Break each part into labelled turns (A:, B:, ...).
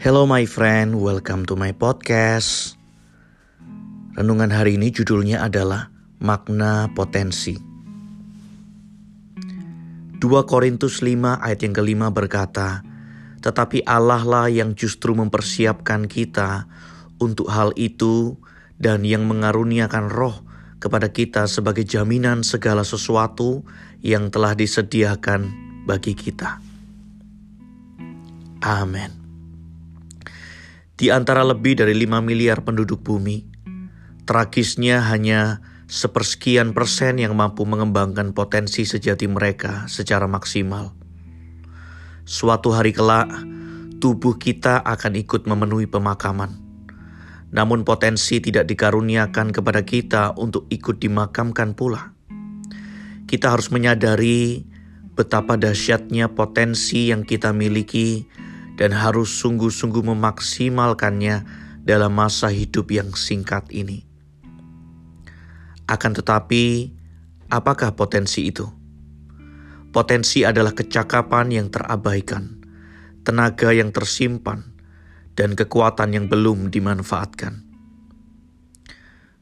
A: Hello my friend, welcome to my podcast. Renungan hari ini judulnya adalah Makna Potensi. 2 Korintus 5 ayat yang kelima berkata, Tetapi Allah lah yang justru mempersiapkan kita untuk hal itu dan yang mengaruniakan roh kepada kita sebagai jaminan segala sesuatu yang telah disediakan bagi kita. Amin. Di antara lebih dari 5 miliar penduduk bumi, tragisnya hanya sepersekian persen yang mampu mengembangkan potensi sejati mereka secara maksimal. Suatu hari kelak, tubuh kita akan ikut memenuhi pemakaman. Namun potensi tidak dikaruniakan kepada kita untuk ikut dimakamkan pula. Kita harus menyadari betapa dahsyatnya potensi yang kita miliki dan harus sungguh-sungguh memaksimalkannya dalam masa hidup yang singkat ini. Akan tetapi, apakah potensi itu? Potensi adalah kecakapan yang terabaikan, tenaga yang tersimpan, dan kekuatan yang belum dimanfaatkan.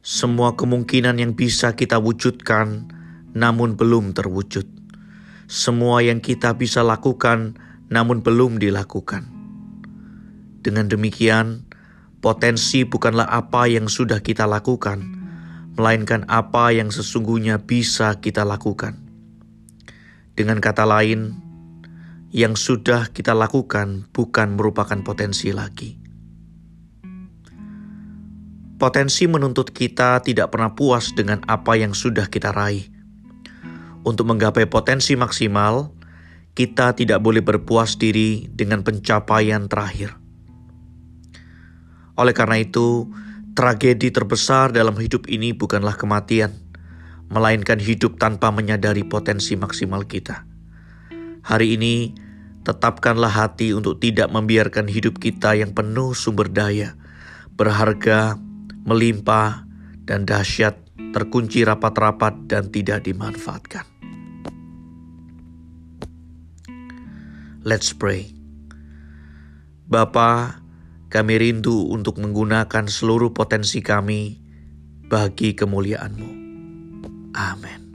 A: Semua kemungkinan yang bisa kita wujudkan, namun belum terwujud. Semua yang kita bisa lakukan, namun belum dilakukan. Dengan demikian, potensi bukanlah apa yang sudah kita lakukan, melainkan apa yang sesungguhnya bisa kita lakukan. Dengan kata lain, yang sudah kita lakukan bukan merupakan potensi lagi. Potensi menuntut kita tidak pernah puas dengan apa yang sudah kita raih. Untuk menggapai potensi maksimal, kita tidak boleh berpuas diri dengan pencapaian terakhir. Oleh karena itu, tragedi terbesar dalam hidup ini bukanlah kematian, melainkan hidup tanpa menyadari potensi maksimal kita. Hari ini, tetapkanlah hati untuk tidak membiarkan hidup kita yang penuh sumber daya, berharga, melimpah, dan dahsyat terkunci rapat-rapat dan tidak dimanfaatkan. Let's pray. Bapa, kami rindu untuk menggunakan seluruh potensi kami bagi kemuliaan-Mu. Amin.